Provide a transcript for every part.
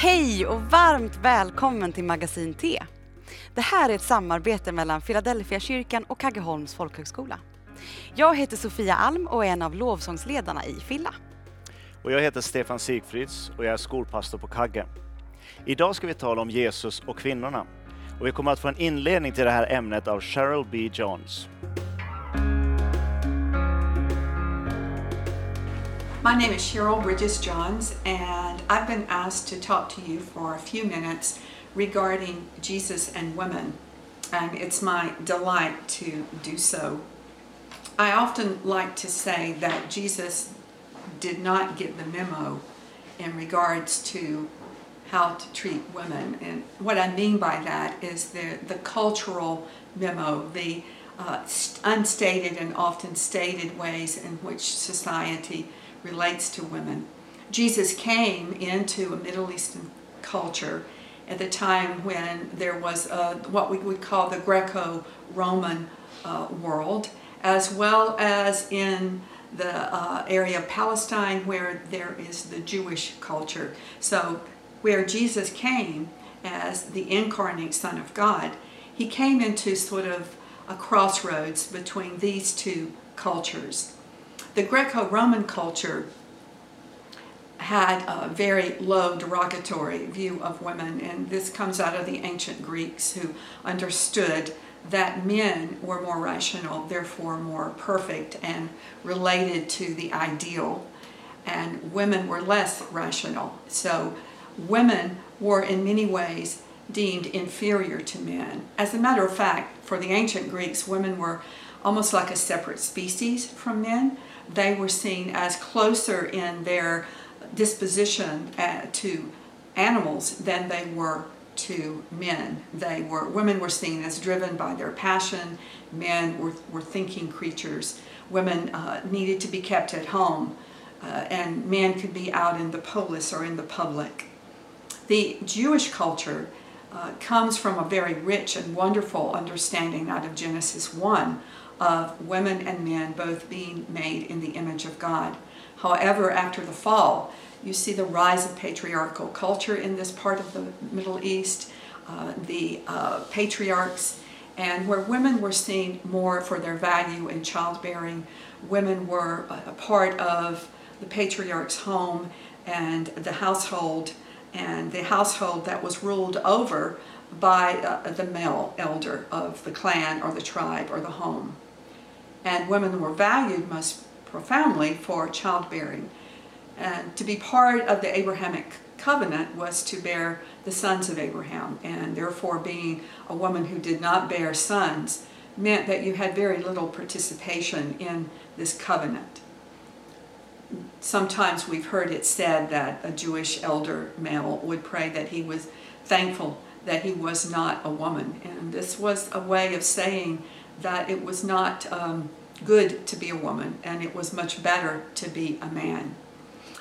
Hej och varmt välkommen till Magasin T. Det här är ett samarbete mellan Philadelphia kyrkan och Kaggeholms folkhögskola. Jag heter Sofia Alm och är en av lovsångsledarna i Filla. Och jag heter Stefan Sigfrids och jag är skolpastor på Kagge. Idag ska vi tala om Jesus och kvinnorna. Och vi kommer att få en inledning till det här ämnet av Cheryl B. Johns. My name is Cheryl Bridges Johns, and I've been asked to talk to you for a few minutes regarding Jesus and women, and it's my delight to do so. I often like to say that Jesus did not get the memo in regards to how to treat women, and what I mean by that is the, the cultural memo, the uh, unstated and often stated ways in which society relates to women. Jesus came into a Middle Eastern culture at the time when there was uh, what we would call the Greco Roman uh, world, as well as in the uh, area of Palestine where there is the Jewish culture. So, where Jesus came as the incarnate Son of God, he came into sort of a crossroads between these two cultures the Greco Roman culture had a very low derogatory view of women, and this comes out of the ancient Greeks who understood that men were more rational, therefore more perfect and related to the ideal, and women were less rational. So, women were in many ways deemed inferior to men. As a matter of fact, for the ancient Greeks, women were almost like a separate species from men. They were seen as closer in their disposition uh, to animals than they were to men. They were women were seen as driven by their passion. Men were, were thinking creatures. Women uh, needed to be kept at home, uh, and men could be out in the polis or in the public. The Jewish culture uh, comes from a very rich and wonderful understanding out of Genesis 1 of women and men both being made in the image of God. However, after the fall, you see the rise of patriarchal culture in this part of the Middle East, uh, the uh, patriarchs, and where women were seen more for their value in childbearing. Women were a part of the patriarch's home and the household, and the household that was ruled over by uh, the male elder of the clan or the tribe or the home. And women were valued most profoundly for childbearing. And to be part of the Abrahamic covenant was to bear the sons of Abraham, and therefore being a woman who did not bear sons meant that you had very little participation in this covenant. Sometimes we've heard it said that a Jewish elder male would pray that he was thankful that he was not a woman, and this was a way of saying that it was not um, good to be a woman and it was much better to be a man.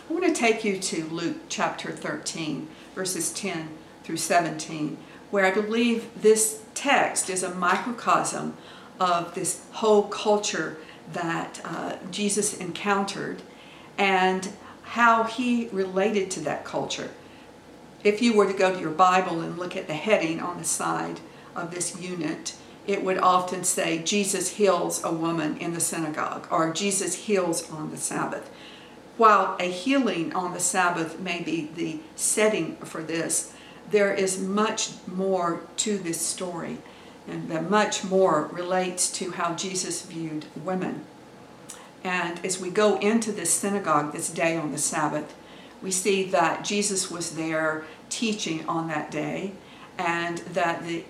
I want to take you to Luke chapter 13, verses 10 through 17, where I believe this text is a microcosm of this whole culture that uh, Jesus encountered and how he related to that culture. If you were to go to your Bible and look at the heading on the side of this unit, it would often say, Jesus heals a woman in the synagogue, or Jesus heals on the Sabbath. While a healing on the Sabbath may be the setting for this, there is much more to this story, and that much more relates to how Jesus viewed women. And as we go into this synagogue this day on the Sabbath, we see that Jesus was there teaching on that day, and that the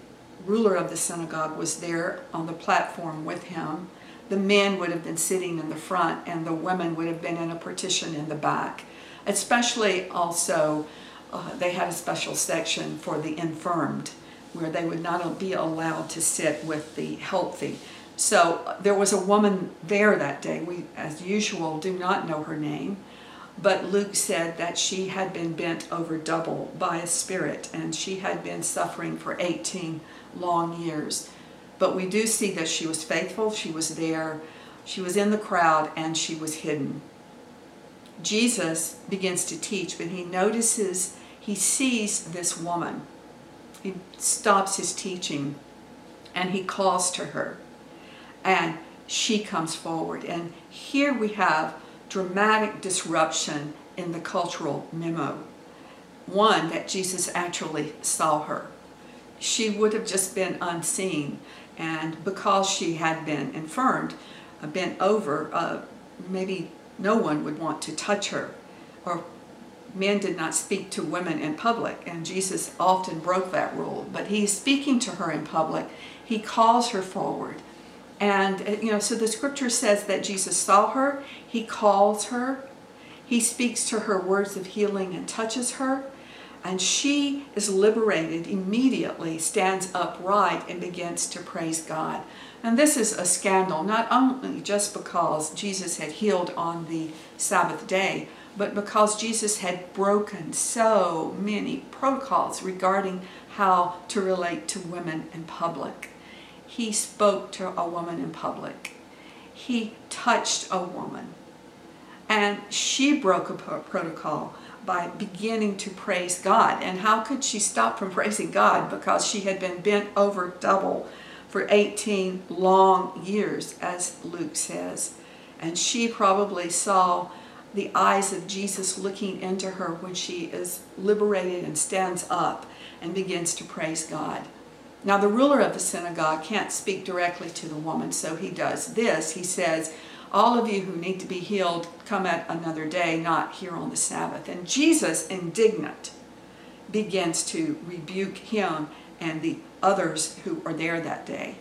ruler of the synagogue was there on the platform with him. The men would have been sitting in the front, and the women would have been in a partition in the back. Especially also, uh, they had a special section for the infirmed, where they would not be allowed to sit with the healthy. So uh, there was a woman there that day. We, as usual, do not know her name, but Luke said that she had been bent over double by a spirit, and she had been suffering for 18 long years. But we do see that she was faithful, she was there, she was in the crowd, and she was hidden. Jesus begins to teach, but he notices he sees this woman. He stops his teaching and he calls to her. And she comes forward. And here we have dramatic disruption in the cultural memo. One, that Jesus actually saw her. She would have just been unseen. And because she had been infirmed, uh, bent over, uh, maybe no one would want to touch her. Or men did not speak to women in public, and Jesus often broke that rule. But he's speaking to her in public. He calls her forward. And, uh, you know, so the scripture says that Jesus saw her, he calls her, he speaks to her words of healing and touches her, and she is liberated immediately, stands upright, and begins to praise God. And this is a scandal, not only just because Jesus had healed on the Sabbath day, but because Jesus had broken so many protocols regarding how to relate to women in public. He spoke to a woman in public. He touched a woman. And she broke a protocol by beginning to praise God. And how could she stop from praising God? Because she had been bent over double for 18 long years, as Luke says. And she probably saw the eyes of Jesus looking into her when she is liberated and stands up and begins to praise God. Now, the ruler of the synagogue can't speak directly to the woman, so he does this. He says, All of you who need to be healed, come at another day, not here on the Sabbath. And Jesus, indignant, begins to rebuke him and the others who are there that day.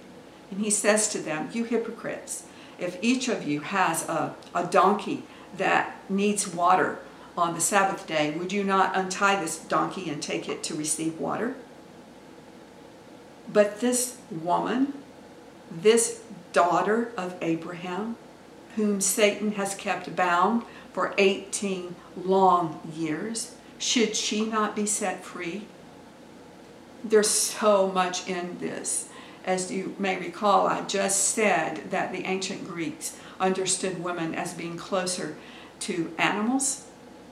And he says to them, You hypocrites, if each of you has a, a donkey that needs water on the Sabbath day, would you not untie this donkey and take it to receive water? But this woman, this daughter of Abraham, whom Satan has kept bound for 18 long years, should she not be set free? There's so much in this. As you may recall, I just said that the ancient Greeks understood women as being closer to animals.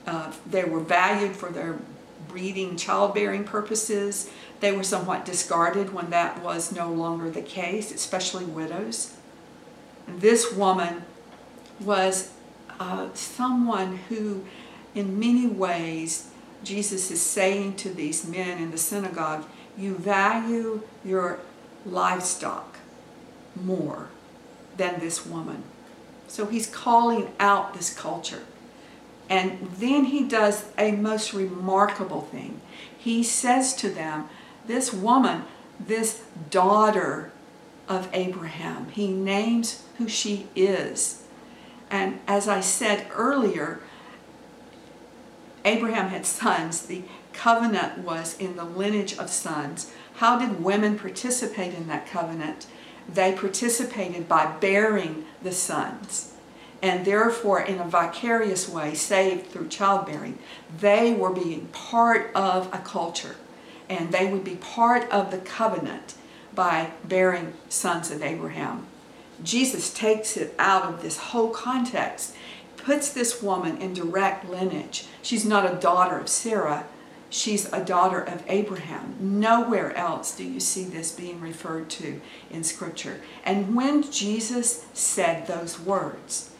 Uh, they were valued for their breeding, childbearing purposes. They were somewhat discarded when that was no longer the case, especially widows. This woman was uh, someone who, in many ways, Jesus is saying to these men in the synagogue, you value your livestock more than this woman. So he's calling out this culture. And then he does a most remarkable thing. He says to them, This woman, this daughter of Abraham, he names who she is. And as I said earlier, Abraham had sons. The covenant was in the lineage of sons. How did women participate in that covenant? They participated by bearing the sons and therefore in a vicarious way saved through childbearing. They were being part of a culture and they would be part of the covenant by bearing sons of Abraham. Jesus takes it out of this whole context, puts this woman in direct lineage. She's not a daughter of Sarah, she's a daughter of Abraham. Nowhere else do you see this being referred to in Scripture. And when Jesus said those words,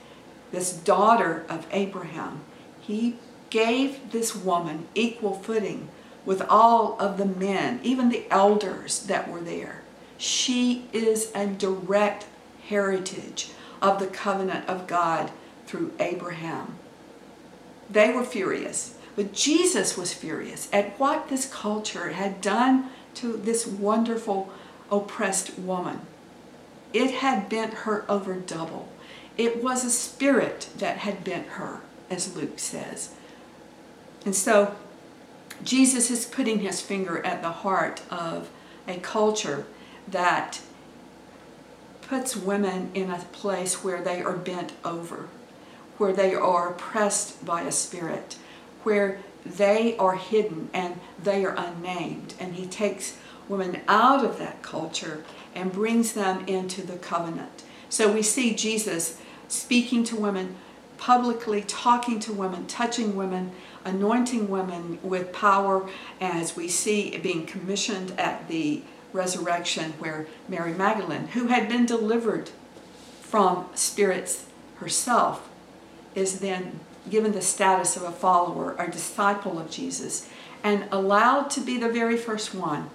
this daughter of Abraham, he gave this woman equal footing with all of the men, even the elders that were there. She is a direct heritage of the covenant of God through Abraham. They were furious, but Jesus was furious at what this culture had done to this wonderful oppressed woman. It had bent her over double. It was a spirit that had bent her, as Luke says. And so Jesus is putting his finger at the heart of a culture that puts women in a place where they are bent over, where they are oppressed by a spirit, where they are hidden and they are unnamed. And he takes women out of that culture and brings them into the covenant. So we see Jesus speaking to women, publicly talking to women, touching women, anointing women with power, as we see being commissioned at the resurrection, where Mary Magdalene, who had been delivered from spirits herself, is then given the status of a follower, a disciple of Jesus, and allowed to be the very first one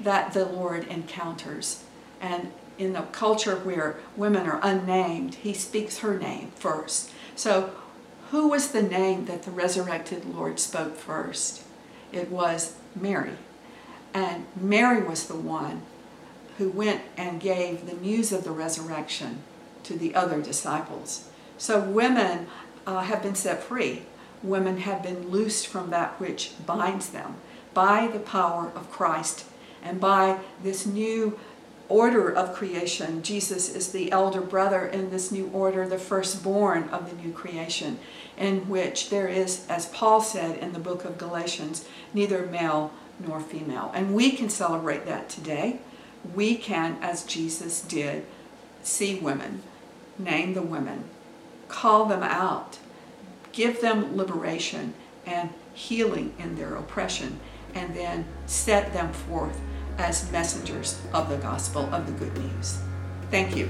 that the Lord encounters. And in a culture where women are unnamed, he speaks her name first. So, who was the name that the resurrected Lord spoke first? It was Mary. And Mary was the one who went and gave the news of the resurrection to the other disciples. So, women uh, have been set free. Women have been loosed from that which binds them by the power of Christ and by this new order of creation. Jesus is the elder brother in this new order, the firstborn of the new creation, in which there is, as Paul said in the book of Galatians, neither male nor female. And we can celebrate that today. We can, as Jesus did, see women, name the women, call them out, give them liberation and healing in their oppression, and then set them forth as messengers of the gospel of the good news. Thank you.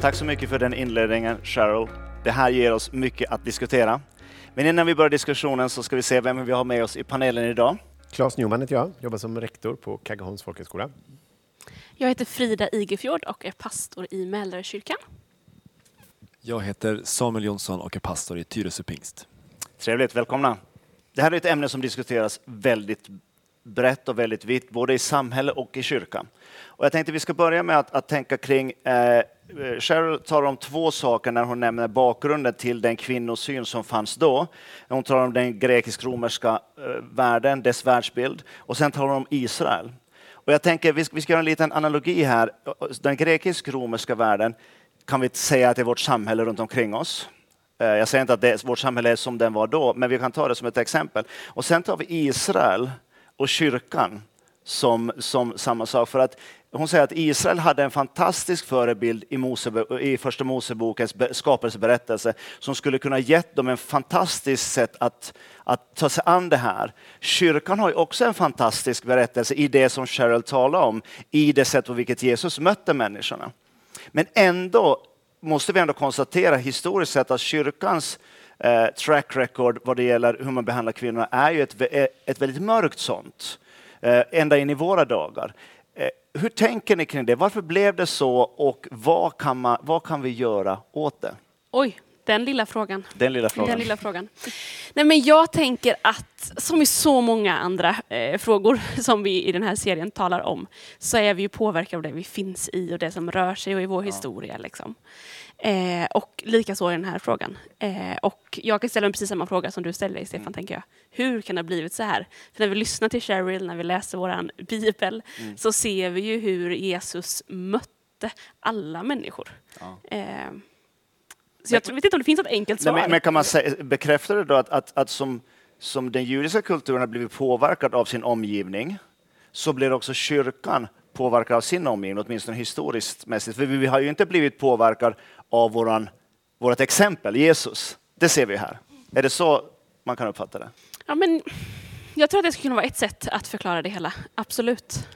Tack så mycket för den inledningen, Cheryl. Det här ger oss mycket att diskutera. Men innan vi börjar diskussionen så ska vi se vem vi har med oss i panelen idag. Claes Newman heter jag, jobbar som rektor på Kaggeholms folkhögskola. Jag heter Frida Igefjord och är pastor i Mälarkyrkan. Jag heter Samuel Jonsson och är pastor i Tyresö pingst. Trevligt, välkomna. Det här är ett ämne som diskuteras väldigt brett och väldigt vitt, både i samhälle och i kyrkan. Och jag tänkte vi ska börja med att, att tänka kring, eh, Eh, Cheryl talar om två saker när hon nämner bakgrunden till den kvinnosyn som fanns då. Hon talar om den grekisk-romerska eh, världen, dess världsbild, och sen talar hon om Israel. Och jag tänker vi ska, vi ska göra en liten analogi här. Den grekisk-romerska världen kan vi säga att det är vårt samhälle runt omkring oss. Eh, jag säger inte att det, vårt samhälle är som den var då, men vi kan ta det som ett exempel. Och sen tar vi Israel och kyrkan som, som samma sak. För att hon säger att Israel hade en fantastisk förebild i, Mose, i första Mosebokens skapelseberättelse som skulle kunna gett dem en fantastisk sätt att, att ta sig an det här. Kyrkan har ju också en fantastisk berättelse i det som Cheryl talar om, i det sätt på vilket Jesus mötte människorna. Men ändå måste vi ändå konstatera historiskt sett att kyrkans eh, track record vad det gäller hur man behandlar kvinnorna är ju ett, ett väldigt mörkt sånt. Eh, ända in i våra dagar. Hur tänker ni kring det? Varför blev det så och vad kan, man, vad kan vi göra åt det? Oj, den lilla frågan. Den lilla frågan. Den lilla frågan. Nej, men jag tänker att, som i så många andra eh, frågor som vi i den här serien talar om, så är vi ju påverkade av det vi finns i och det som rör sig och i vår ja. historia. Liksom. Eh, och likaså i den här frågan. Eh, och jag kan ställa precis samma fråga som du ställer dig, Stefan, mm. tänker jag. Hur kan det ha blivit så här? För när vi lyssnar till Cheryl, när vi läser vår bibel, mm. så ser vi ju hur Jesus mötte alla människor. Ja. Eh, så jag vet inte om det finns ett enkelt svar. Nej, men, kan man säga, bekräftar det då att, att, att som, som den judiska kulturen har blivit påverkad av sin omgivning, så blir också kyrkan påverkad av sin omgivning, åtminstone historiskt mässigt. För vi har ju inte blivit påverkade av våran, vårt exempel, Jesus. Det ser vi här. Är det så man kan uppfatta det? Ja, men jag tror att det skulle kunna vara ett sätt att förklara det hela, absolut.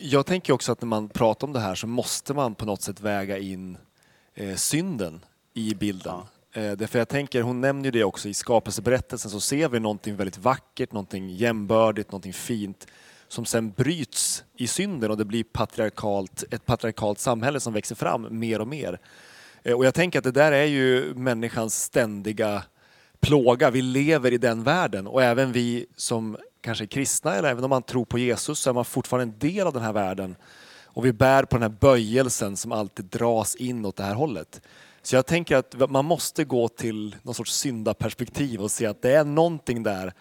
Jag tänker också att när man pratar om det här så måste man på något sätt väga in eh, synden i bilden. Ja. Eh, därför jag tänker, hon nämner ju det också i skapelseberättelsen så ser vi någonting väldigt vackert, någonting jämbördigt, någonting fint som sen bryts i synden och det blir patriarkalt, ett patriarkalt samhälle som växer fram mer och mer. Eh, och jag tänker att det där är ju människans ständiga plåga. Vi lever i den världen och även vi som kanske är kristna eller även om man tror på Jesus så är man fortfarande en del av den här världen. Och vi bär på den här böjelsen som alltid dras in åt det här hållet. Så jag tänker att man måste gå till någon sorts syndaperspektiv och se att det är någonting där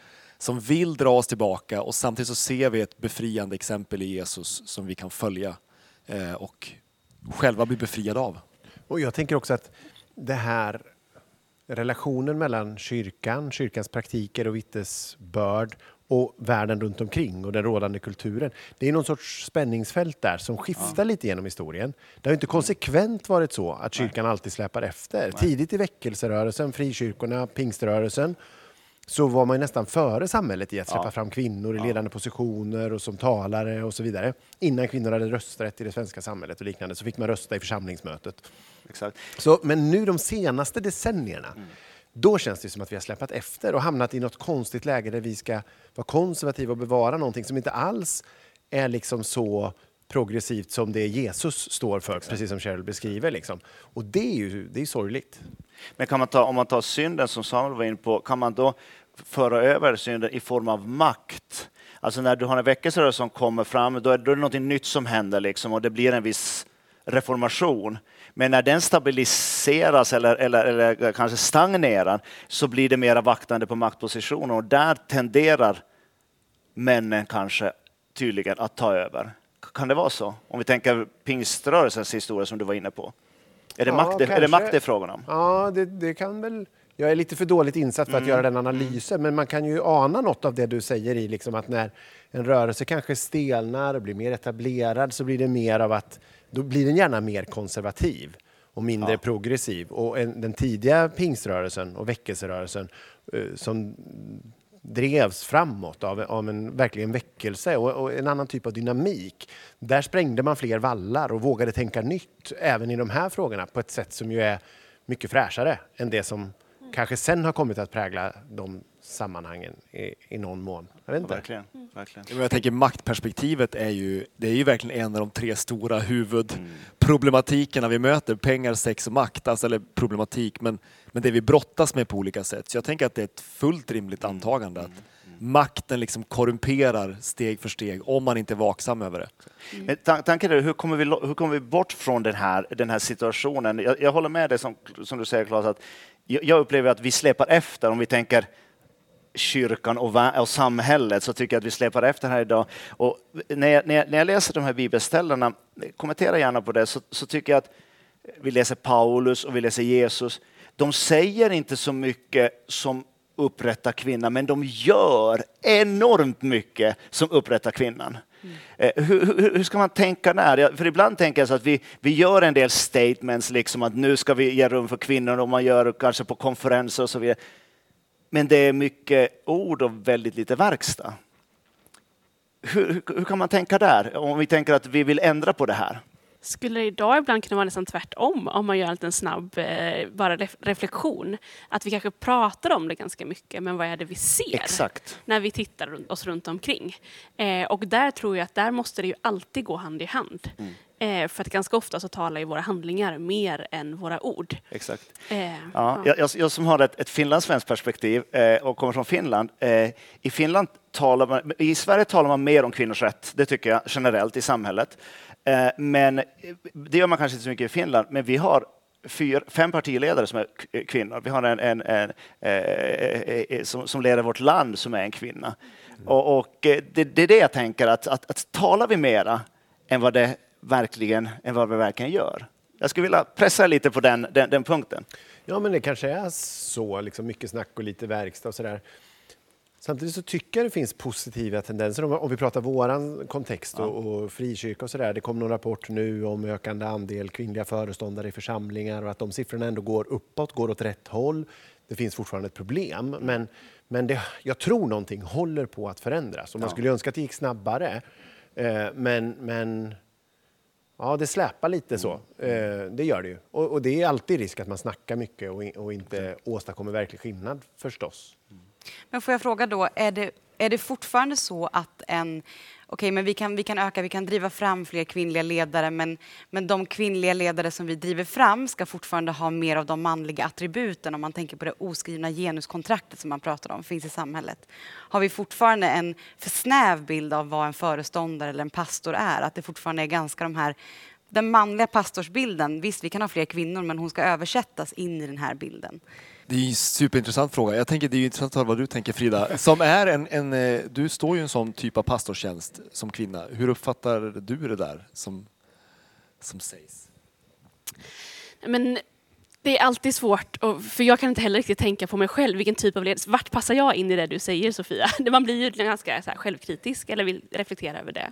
som vill dra oss tillbaka och samtidigt så ser vi ett befriande exempel i Jesus som vi kan följa eh, och själva bli befriade av. Och jag tänker också att det här relationen mellan kyrkan, kyrkans praktiker och vittnesbörd och världen runt omkring och den rådande kulturen. Det är någon sorts spänningsfält där som skiftar lite genom historien. Det har inte konsekvent varit så att kyrkan alltid släpar efter. Tidigt i väckelserörelsen, frikyrkorna, pingströrelsen så var man nästan före samhället i att släppa Ja. fram kvinnor i ledande positioner och som talare och så vidare. Innan kvinnor hade rösträtt i det svenska samhället och liknande så fick man rösta i församlingsmötet. Exakt. Så, men nu de senaste decennierna, då känns det som att vi har släpat efter och hamnat i något konstigt läge där vi ska vara konservativa och bevara någonting som inte alls är liksom så progressivt som det Jesus står för, precis som Cheryl beskriver. Liksom. Och det är ju det är sorgligt. Men kan man ta, om man tar synden som Samuel var inne på, kan man då föra över synden i form av makt? Alltså när du har en väckelserörelse som kommer fram, då är, då är det något nytt som händer liksom, och det blir en viss reformation. Men när den stabiliseras eller, eller, eller kanske stagnerar så blir det mera vaktande på maktpositioner och där tenderar männen kanske tydligen att ta över. Kan det vara så? Om vi tänker pingströrelsens historia som du var inne på. Är det, Ja, makt, är det makt det är frågan om? Ja, det, det kan väl... Jag är lite för dåligt insatt för att göra den analysen, men man kan ju ana något av det du säger i liksom att när en rörelse kanske stelnar och blir mer etablerad så blir det mer av att då blir den gärna mer konservativ och mindre progressiv. Och en, den tidiga pingströrelsen och väckelserörelsen eh, som drevs framåt av, av en verkligen väckelse och, och en annan typ av dynamik. Där sprängde man fler vallar och vågade tänka nytt även i de här frågorna på ett sätt som ju är mycket fräschare än det som kanske sen har kommit att prägla de sammanhangen i, i någon mån. Jag vet inte. Verkligen. verkligen. Ja, men Jag tänker maktperspektivet är ju, det är ju verkligen en av de tre stora huvudproblematikerna vi möter. Pengar, sex och makt, alltså, eller problematik, men, men det vi brottas med på olika sätt. Så jag tänker att det är ett fullt rimligt antagande att makten liksom korrumperar steg för steg om man inte är vaksam över det. Men tan- tanken är, hur kommer, vi, hur kommer vi bort från den här, den här situationen? Jag, jag håller med dig som, som du säger Claes, att jag, jag upplever att vi släpar efter om vi tänker kyrkan och, och samhället så tycker jag att vi släpar efter här idag. Och när, jag, när, jag, när jag läser de här bibelställena, kommentera gärna på det, så, så tycker jag att vi läser Paulus och vi läser Jesus. De säger inte så mycket som upprättar kvinnan, men de gör enormt mycket som upprättar kvinnan. Eh, Hur, hur, hur ska man tänka där? För ibland tänker jag så att vi, vi gör en del statements, liksom att nu ska vi ge rum för kvinnor och man gör kanske på konferenser och så vidare. Men det är mycket ord och väldigt lite verkstad. Hur, hur, kan man tänka där? Om vi tänker att vi vill ändra på det här. Skulle det idag ibland kunna vara nästan tvärtom om man gör en liten snabb eh, bara ref reflektion? Att vi kanske pratar om det ganska mycket, men vad är det vi ser? Exakt. När vi tittar oss runt omkring. Eh, och där tror jag att där måste det ju alltid gå hand i hand. Mm. Eh, för att ganska ofta så talar ju våra handlingar mer än våra ord. Exakt. Eh, Ja, jag, jag, jag som har ett, ett finlandssvenskt perspektiv eh, och kommer från Finland. Eh, I Finland talar man, i Sverige talar man mer om kvinnors rätt, det tycker jag generellt i samhället. Eh, men eh, det gör man kanske inte så mycket i Finland, men vi har fyra, fem partiledare som är kvinnor. Vi har en, en, en eh, som, som leder vårt land som är en kvinna. Och, och eh, det, det är det jag tänker, att, att, att talar vi mera än vad, det verkligen, än vad vi verkligen gör? Jag skulle vilja pressa lite på den, den, den punkten. Ja, men det kanske är så, liksom mycket snack och lite verkstad och sådär. Samtidigt så tycker jag det finns positiva tendenser om, om vi pratar våran kontext och, och frikyrka och sådär. Det kom någon rapport nu om ökande andel kvinnliga föreståndare i församlingar och att de siffrorna ändå går uppåt, går åt rätt håll. Det finns fortfarande ett problem, men, men det, jag tror någonting håller på att förändras. Och man Ja. skulle önska att det gick snabbare. Eh, men, men Ja, det släpar lite så. Eh, det gör det ju. Och, och det är alltid risk att man snackar mycket och inte åstadkommer verklig skillnad förstås. Men får jag fråga då, är det, är det fortfarande så att en... Okej, men vi kan, vi kan öka, vi kan driva fram fler kvinnliga ledare, men, men de kvinnliga ledare som vi driver fram ska fortfarande ha mer av de manliga attributen, om man tänker på det oskrivna genuskontraktet som man pratar om, finns i samhället. Har vi fortfarande en för snäv bild av vad en föreståndare eller en pastor är? Att det fortfarande är ganska de här den manliga pastorsbilden, visst vi kan ha fler kvinnor men hon ska översättas in i den här bilden. Det är ju en superintressant fråga. Jag tänker det är ju intressant att höra vad du tänker Frida. Som är en, en, eh, du står ju i en sån typ av pastortjänst som kvinna. Hur uppfattar du det där som, som sägs? Men Det är alltid svårt, och, för jag kan inte heller riktigt tänka på mig själv. Vilken typ av ledelse, vart passar jag in i det du säger Sofia? Man blir ju ganska så här, självkritisk eller vill reflektera över det.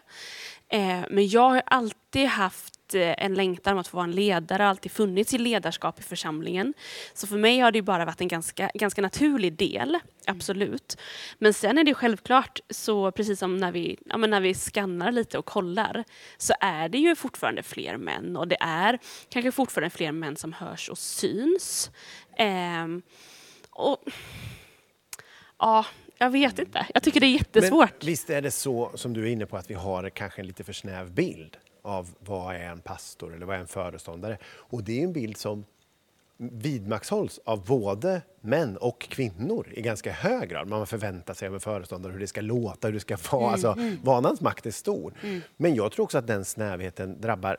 Eh, men jag har alltid haft eh, en längtan om att få vara en ledare, alltid funnits i ledarskap i församlingen. Så för mig har det bara varit en ganska, ganska naturlig del, absolut. Men sen är det självklart, så precis som när vi, ja, när vi skannar lite och kollar, så är det ju fortfarande fler män och det är kanske fortfarande fler män som hörs och syns. Eh, och, ja, jag vet inte. Jag tycker det är jättesvårt. Men visst är det så som du är inne på att vi har kanske en lite för snäv bild av vad är en pastor eller vad är en föreståndare. Och det är en bild som vidmakthålls av både män och kvinnor i ganska hög grad. Man förväntar sig av en föreståndare hur det ska låta, hur det ska vara. Mm, alltså, mm. Vanans makt är stor. Mm. Men jag tror också att den snävheten drabbar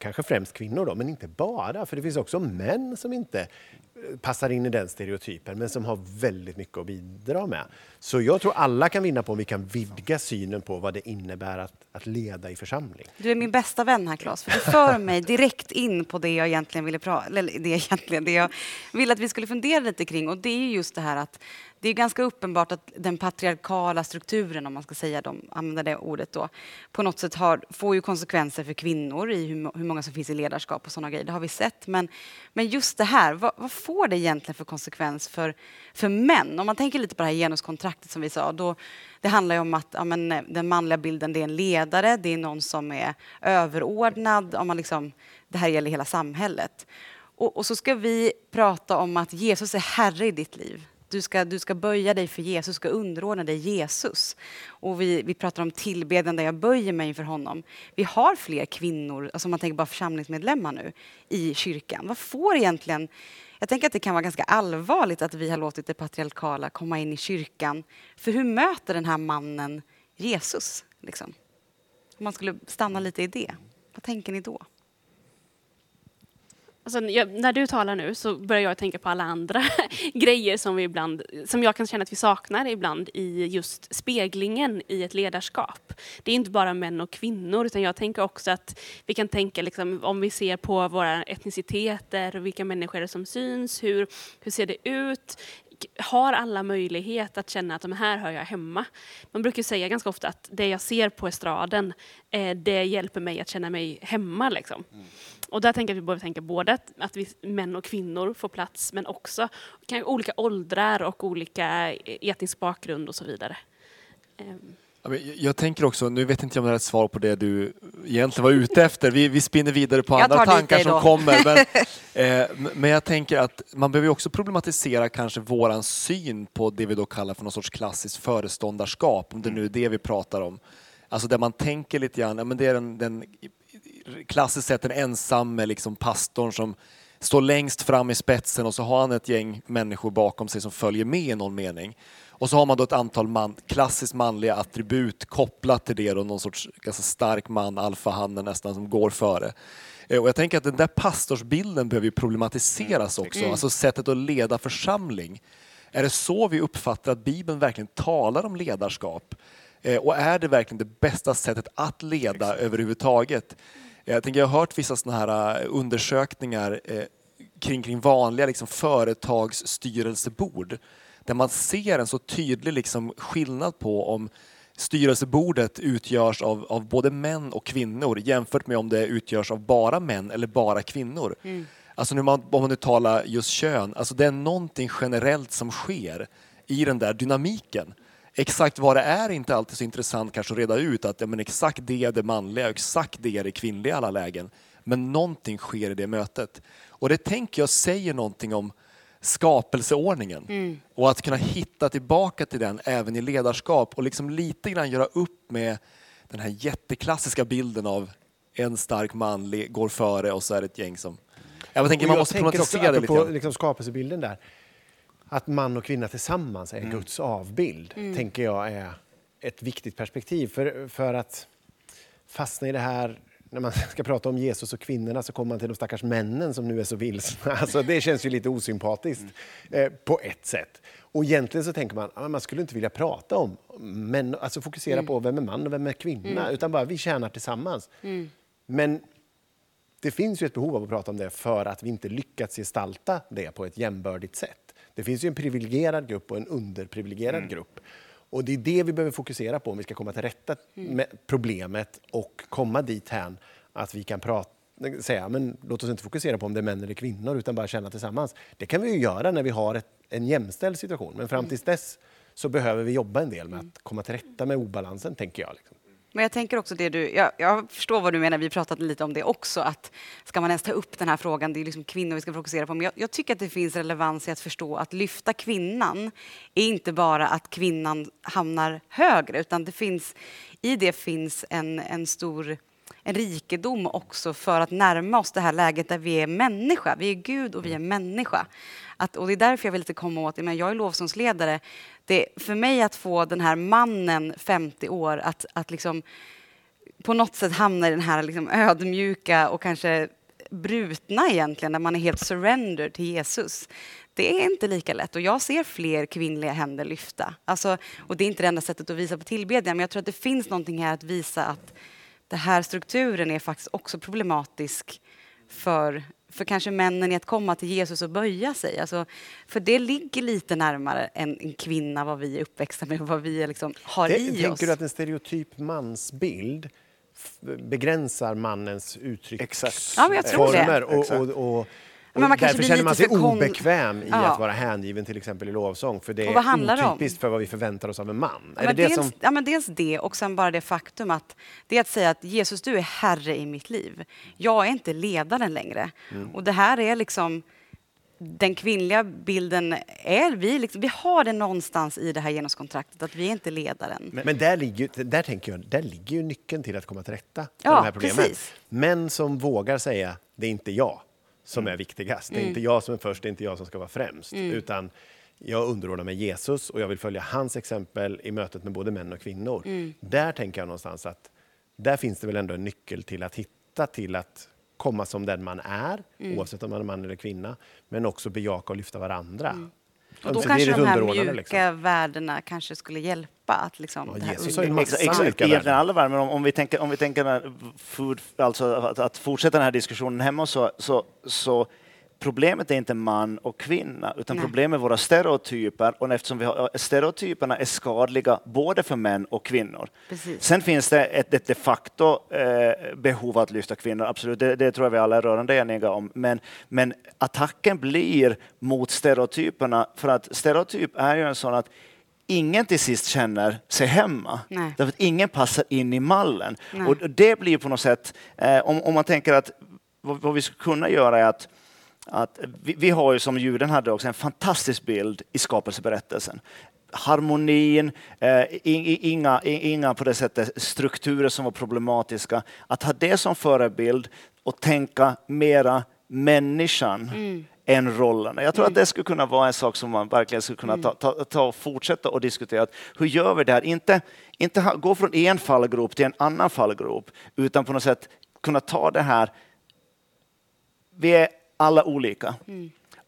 kanske främst kvinnor då, men inte bara. För det finns också män som inte eh, passar in i den stereotypen men som har väldigt mycket att bidra med. Så jag tror alla kan vinna på om vi kan vidga synen på vad det innebär att, att leda i församling. Du är min bästa vän här Claes, för du för mig direkt in på det jag egentligen ville prata, eller det egentligen, det jag ville att vi skulle fundera lite kring och det är just det här att det är ganska uppenbart att den patriarkala strukturen, om man ska säga de, använda det ordet då, på något sätt har, får ju konsekvenser för kvinnor i hur, hur många som finns i ledarskap och sådana grejer. Det har vi sett. Men, men just det här, vad, vad, får det egentligen för konsekvens för, för män? Om man tänker lite på det här genuskontraktet som vi sa, då, det handlar ju om att ja, men, eh, den manliga bilden, det är en ledare, det är någon som är överordnad, om man liksom, det här gäller hela samhället. Och, och så ska vi prata om att Jesus är herre i ditt liv. Du ska, du ska böja dig för Jesus, du ska underordna dig Jesus. Och vi, vi pratar om tillbedjan där jag böjer mig inför honom. Vi har fler kvinnor, alltså om man tänker bara församlingsmedlemmar nu, i kyrkan. Vad får egentligen... Jag tänker att det kan vara ganska allvarligt att vi har låtit det patriarkala komma in i kyrkan. För hur möter den här mannen Jesus? Liksom? Om man skulle stanna lite i det, vad tänker ni då? Alltså, jag, när du talar nu så börjar jag tänka på alla andra grejer som, vi ibland, som jag kan känna att vi saknar ibland i just speglingen i ett ledarskap. Det är inte bara män och kvinnor utan jag tänker också att vi kan tänka liksom, om vi ser på våra etniciteter, vilka människor är det som syns, hur, hur ser det ut? har alla möjlighet att känna att de här hör jag hemma. Man brukar säga ganska ofta att det jag ser på estraden, eh, det hjälper mig att känna mig hemma. Liksom. Mm. Och där tänker jag att vi behöver tänka både att, att vi, män och kvinnor får plats, men också kan, olika åldrar och olika etnisk bakgrund och så vidare. Um. Jag tänker också, nu vet inte jag om det är ett svar på det du egentligen var ute efter. Vi, vi spinner vidare på andra tankar som kommer. Men, eh, men jag tänker att man behöver också problematisera kanske våran syn på det vi då kallar för någon sorts klassiskt föreståndarskap, om det nu är det vi pratar om. Alltså där man tänker lite grann, ja, men det är den, den klassiskt sett den ensamme liksom pastorn som står längst fram i spetsen och så har han ett gäng människor bakom sig som följer med i någon mening. Och så har man då ett antal man, klassiskt manliga attribut kopplat till det, då, någon sorts ganska stark man, alfahannen nästan, som går före. Eh, och jag tänker att den där pastorsbilden behöver problematiseras mm. också, mm. alltså sättet att leda församling. Är det så vi uppfattar att Bibeln verkligen talar om ledarskap? Eh, och är det verkligen det bästa sättet att leda överhuvudtaget? Jag, tänker, jag har hört vissa såna här eh, undersökningar kring, kring vanliga liksom, företagsstyrelsebord där man ser en så tydlig liksom skillnad på om styrelsebordet utgörs av, av både män och kvinnor jämfört med om det utgörs av bara män eller bara kvinnor. Mm. Alltså nu man, om man nu talar just kön, alltså det är någonting generellt som sker i den där dynamiken. Exakt vad det är är inte alltid så intressant kanske att reda ut att ja, men exakt det är det manliga och exakt det är det kvinnliga i alla lägen. Men någonting sker i det mötet. Och det tänker jag säger någonting om skapelseordningen. Mm. Och att kunna hitta tillbaka till den även i ledarskap och liksom lite grann göra upp med den här jätteklassiska bilden av en stark man går före och så är det ett gäng som... Jag tänker man måste problematisera det lite grann. Liksom skapelsebilden där. Att man och kvinna tillsammans är mm. Guds avbild, mm. tänker jag är ett viktigt perspektiv. För, för att fastna i det här när man ska prata om Jesus och kvinnorna så kommer man till de stackars männen som nu är så vilsna. Alltså, det känns ju lite osympatiskt mm. eh, på ett sätt. Och egentligen så tänker man att man skulle inte vilja prata om män, alltså fokusera mm. på vem är man och vem är kvinna, mm. utan bara vi tjänar tillsammans. Mm. Men det finns ju ett behov av att prata om det för att vi inte lyckats gestalta det på ett jämbördigt sätt. Det finns ju en privilegierad grupp och en underprivilegierad Mm. grupp. Och det är det vi behöver fokusera på om vi ska komma till rätta med problemet och komma dit här att vi kan prata säga, men låt oss inte fokusera på om det är män eller kvinnor utan bara känna tillsammans. Det kan vi ju göra när vi har ett, en jämställd situation, men fram tills dess så behöver vi jobba en del med att komma till rätta med obalansen, tänker jag. Liksom. Men jag tänker också det du, jag, jag förstår vad du menar, vi pratat lite om det också, att ska man ens ta upp den här frågan, det är liksom kvinnor vi ska fokusera på, men jag, jag tycker att det finns relevans i att förstå att lyfta kvinnan är inte bara att kvinnan hamnar högre, utan det finns, i det finns en, en stor en rikedom också för att närma oss det här läget där vi är människa. Vi är Gud och vi är människa. Att, och det är därför jag vill lite komma åt, men jag är lovsångsledare. Det, för mig att få den här mannen, 50 år, att, att liksom på något sätt hamna i den här liksom ödmjuka och kanske brutna egentligen, när man är helt surrender till Jesus. Det är inte lika lätt och jag ser fler kvinnliga händer lyfta. Alltså, och det är inte det enda sättet att visa på tillbedjan, men jag tror att det finns någonting här att visa att den här strukturen är faktiskt också problematisk för, för kanske männen i att komma till Jesus och böja sig. Alltså, för det ligger lite närmare en, en kvinna, vad vi är uppväxta med och vad vi liksom har Det, i tänker oss. du att en stereotyp mansbild begränsar mannens Exakt. Ja, men jag tror det. uttrycksformer? Och, och, och, Men man därför känner man sig obekväm i Ja. att vara hängiven till exempel i lovsång, för det är om? otypiskt för vad vi förväntar oss av en man. Ja, är det men det dels, som... ja, men dels det och sen bara det faktum att det är att säga att Jesus, du är herre i mitt liv. Jag är inte ledaren längre. Mm. Och det här är liksom den kvinnliga bilden är vi, liksom, vi har det någonstans i det här genuskontraktet att vi är inte ledaren. Men där, ligger, där tänker jag, där ligger ju nyckeln till att komma till rätta med Ja, de här problemen. precis. Män som vågar säga, det är inte jag som Mm. är viktigast. Det är inte jag som är först, det är inte jag som ska vara främst. Utan jag underordnar mig Jesus och jag vill följa hans exempel i mötet med både män och kvinnor. Mm. Där tänker jag någonstans att där finns det väl ändå en nyckel till att hitta till att komma som den man är, Mm. oavsett om man är man eller kvinna, men också bejaka och lyfta varandra. Mm. Och då kanske de här mjuka liksom. värdena kanske skulle hjälpa att liksom Ja, det här Jesus Exakt, egentligen alla värden, men om, om vi tänker, om vi tänker food, alltså att, att fortsätta den här diskussionen hemma så, så, så problemet är inte man och kvinna, utan Nej. problemet är våra stereotyper och eftersom vi har, stereotyperna är skadliga både för män och kvinnor. Precis. Sen finns det ett, ett de facto eh, behov att lyfta kvinnor, absolut, det, det tror jag vi alla är rörande eniga om. Men, men attacken blir mot stereotyperna, för att stereotyp är ju en sån att ingen till sist känner sig hemma. Nej. Därför att ingen passar in i mallen. Nej. Och det blir på något sätt, eh, om, om man tänker att vad, vad vi skulle kunna göra är att att vi, vi har ju som juden hade också en fantastisk bild i skapelseberättelsen. Harmonin, eh, inga, inga på det sättet strukturer som var problematiska. Att ha det som förebild och tänka mera människan än rollerna. Jag tror att det skulle kunna vara en sak som man verkligen skulle kunna ta, ta, ta och fortsätta och diskutera. Hur gör vi det här? Inte, inte ha, gå från en fallgrop till en annan fallgrop, utan på något sätt kunna ta det här vi är alla olika.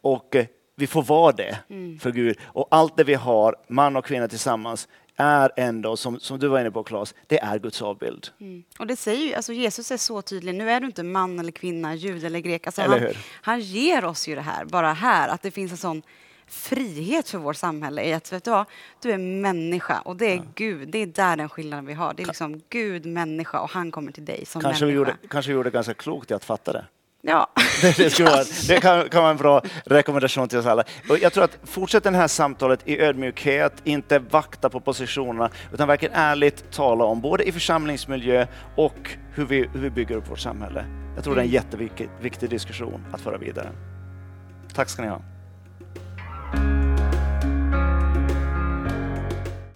Och eh, vi får vara det för Gud. Och allt det vi har, man och kvinna tillsammans, är ändå, som, som du var inne på Claes, det är Guds avbild. Mm. Och det säger ju, alltså Jesus är så tydlig, nu är du inte man eller kvinna, jud eller grek. Alltså Eller han, han ger oss ju det här, bara här, att det finns en sån frihet för vårt samhälle i att vet du, vad, du är människa och det är Gud, det är där den skillnaden vi har. Det är liksom Gud, människa och han kommer till dig som Kanske vi, människa. gjorde, kanske vi gjorde ganska klokt i att fatta det. Ja. Det, skulle vara, det kan, kan vara en bra rekommendation till oss alla. Och jag tror att fortsätt det här samtalet i ödmjukhet, inte vakta på positionerna, utan verkligen ärligt tala om både i församlingsmiljö och hur vi, hur vi bygger upp vårt samhälle. Jag tror det är en jätteviktig viktig diskussion att föra vidare. Tack ska ni ha.